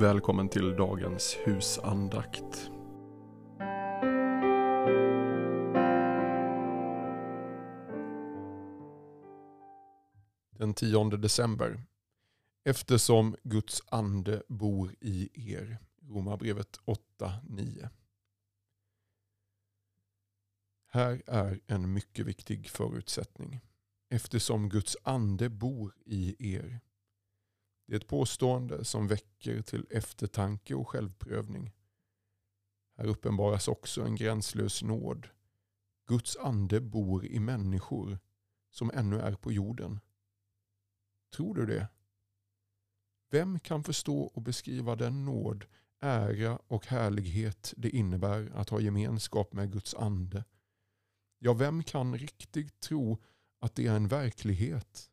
Välkommen till dagens husandakt. Den 10 december. Eftersom Guds ande bor i er. Romarbrevet 8.9. Här är en mycket viktig förutsättning. Eftersom Guds ande bor i er. Det är ett påstående som väcker till eftertanke och självprövning. Här uppenbaras också en gränslös nåd. Guds ande bor i människor som ännu är på jorden. Tror du det? Vem kan förstå och beskriva den nåd, ära och härlighet det innebär att ha gemenskap med Guds ande? Ja, vem kan riktigt tro att det är en verklighet?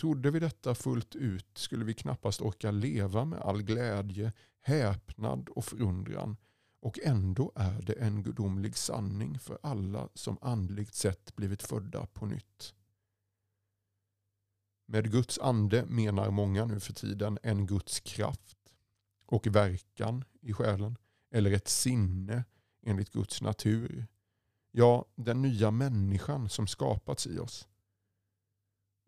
Trodde vi detta fullt ut skulle vi knappast orka leva med all glädje, häpnad och förundran. Och ändå är det en gudomlig sanning för alla som andligt sett blivit födda på nytt. Med Guds ande menar många nu för tiden en Guds kraft och verkan i själen eller ett sinne enligt Guds natur. Ja, den nya människan som skapats i oss.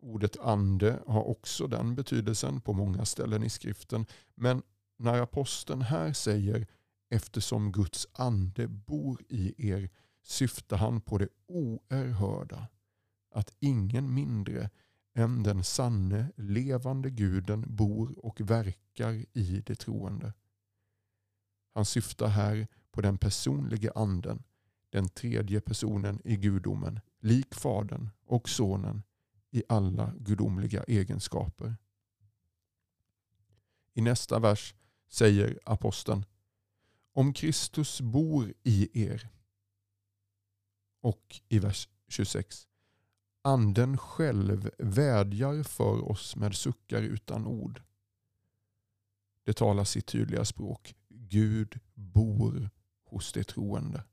Ordet ande har också den betydelsen på många ställen i skriften. Men när aposteln här säger eftersom Guds ande bor i er syftar han på det oerhörda. Att ingen mindre än den sanne levande guden bor och verkar i det troende. Han syftar här på den personliga anden, den tredje personen i gudomen, lik Fadern och Sonen i alla gudomliga egenskaper. I nästa vers säger aposteln Om Kristus bor i er och i vers 26 Anden själv vädjar för oss med suckar utan ord. Det talar sitt tydliga språk. Gud bor hos de troende.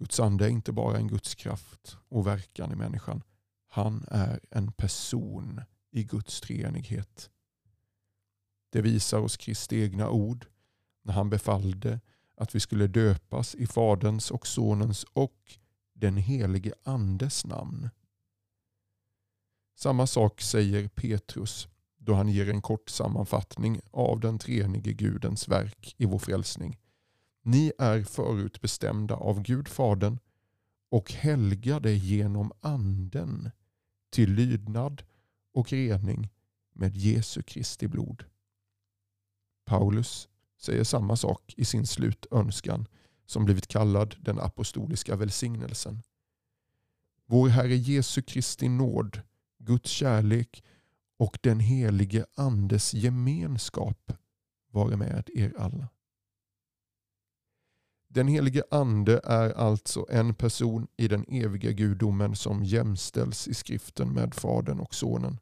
Guds ande är inte bara en Guds kraft och verkan i människan. Han är en person i Guds treenighet. Det visar oss Kristi egna ord när han befallde att vi skulle döpas i Faderns och Sonens och den helige Andes namn. Samma sak säger Petrus då han ger en kort sammanfattning av den treenige Gudens verk i vår frälsning. Ni är förutbestämda av Gud Fadern och helgade genom anden till lydnad och rening med Jesu Kristi blod. Paulus säger samma sak i sin slutönskan som blivit kallad den apostoliska välsignelsen. Vår Herre Jesu Kristi nåd, Guds kärlek och den helige Andes gemenskap vare med er alla. Den helige Ande är alltså en person i den eviga gudomen som jämställs i skriften med Fadern och Sonen.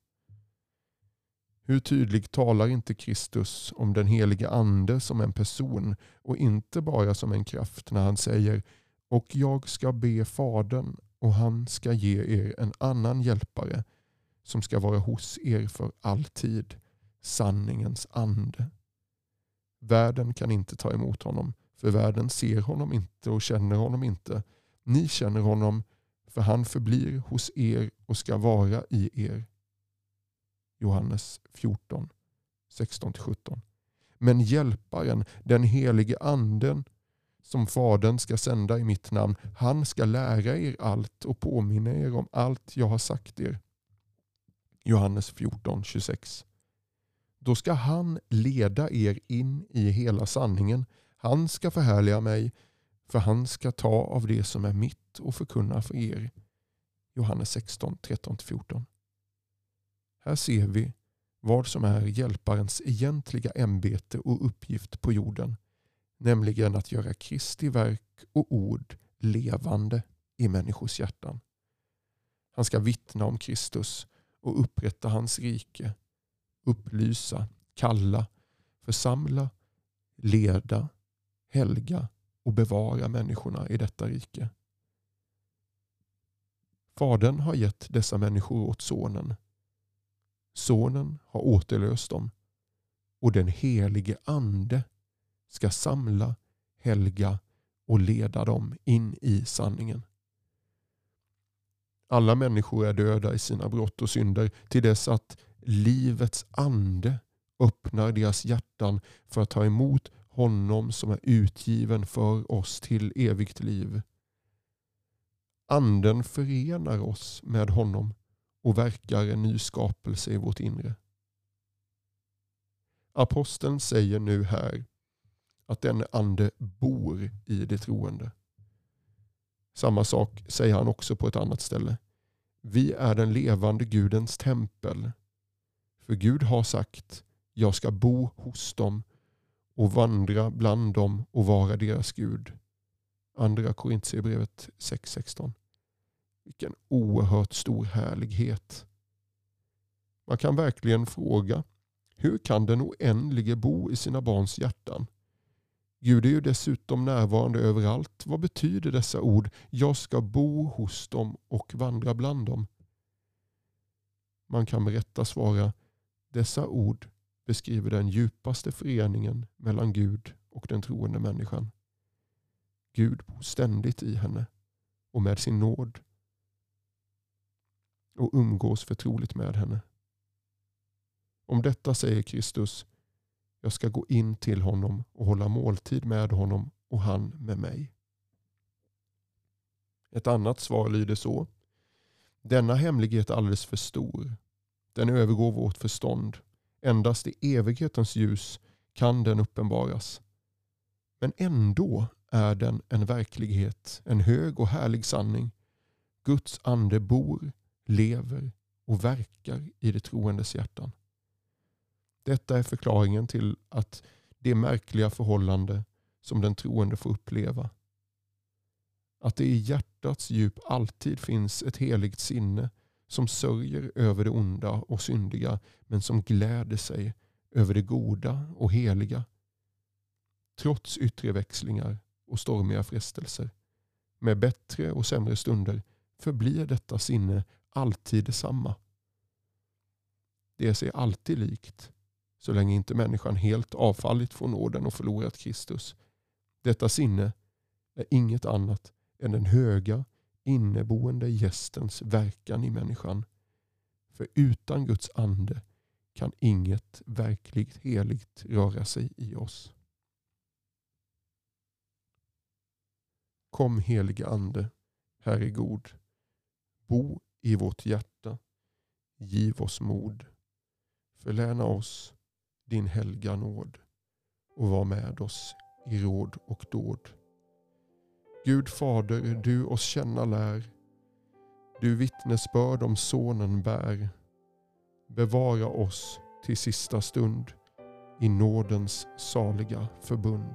Hur tydligt talar inte Kristus om den helige Ande som en person och inte bara som en kraft när han säger och jag ska be Fadern och han ska ge er en annan hjälpare som ska vara hos er för alltid, sanningens ande. Världen kan inte ta emot honom för världen ser honom inte och känner honom inte. Ni känner honom för han förblir hos er och ska vara i er. Johannes 14, 16-17. Men hjälparen, den helige anden som Fadern ska sända i mitt namn, han ska lära er allt och påminna er om allt jag har sagt er. Johannes 14, 26. Då ska han leda er in i hela sanningen. Han ska förhärliga mig, för han ska ta av det som är mitt och förkunna för er. Johannes 16, 13-14. Här ser vi vad som är hjälparens egentliga ämbete och uppgift på jorden, nämligen att göra Kristi verk och ord levande i människors hjärtan. Han ska vittna om Kristus och upprätta hans rike, upplysa, kalla, församla, leda helga och bevara människorna i detta rike. Fadern har gett dessa människor åt sonen. Sonen har återlöst dem och den helige ande ska samla, helga och leda dem in i sanningen. Alla människor är döda i sina brott och synder till dess att livets ande öppnar deras hjärtan för att ta emot honom som är utgiven för oss till evigt liv. Anden förenar oss med honom och verkar en ny skapelse i vårt inre. Aposteln säger nu här att den ande bor i det troende. Samma sak säger han också på ett annat ställe. Vi är den levande Gudens tempel. För Gud har sagt, jag ska bo hos dem och vandra bland dem och vara deras Gud. Andra Korintierbrevet 6.16. Vilken oerhört stor härlighet. Man kan verkligen fråga, hur kan den oändlige bo i sina barns hjärtan? Gud är ju dessutom närvarande överallt. Vad betyder dessa ord? Jag ska bo hos dem och vandra bland dem. Man kan med rätta svara, dessa ord beskriver den djupaste föreningen mellan Gud och den troende människan. Gud bor ständigt i henne och med sin nåd och umgås förtroligt med henne. Om detta säger Kristus, jag ska gå in till honom och hålla måltid med honom och han med mig. Ett annat svar lyder så. Denna hemlighet är alldeles för stor. Den övergår vårt förstånd. Endast i evighetens ljus kan den uppenbaras. Men ändå är den en verklighet, en hög och härlig sanning. Guds ande bor, lever och verkar i det troendes hjärtan. Detta är förklaringen till att det märkliga förhållande som den troende får uppleva. Att det i hjärtats djup alltid finns ett heligt sinne som sörjer över det onda och syndiga men som gläder sig över det goda och heliga. Trots yttre växlingar och stormiga frestelser. Med bättre och sämre stunder förblir detta sinne alltid detsamma. Det är sig alltid likt så länge inte människan helt avfallit från nåden och förlorat Kristus. Detta sinne är inget annat än den höga inneboende gästens verkan i människan. För utan Guds ande kan inget verkligt heligt röra sig i oss. Kom helige Ande, Herre god, bo i vårt hjärta, giv oss mod, förläna oss din helga nåd och var med oss i råd och dåd. Gud Fader, du oss känna lär, du vittnesbörd om Sonen bär. Bevara oss till sista stund i nådens saliga förbund.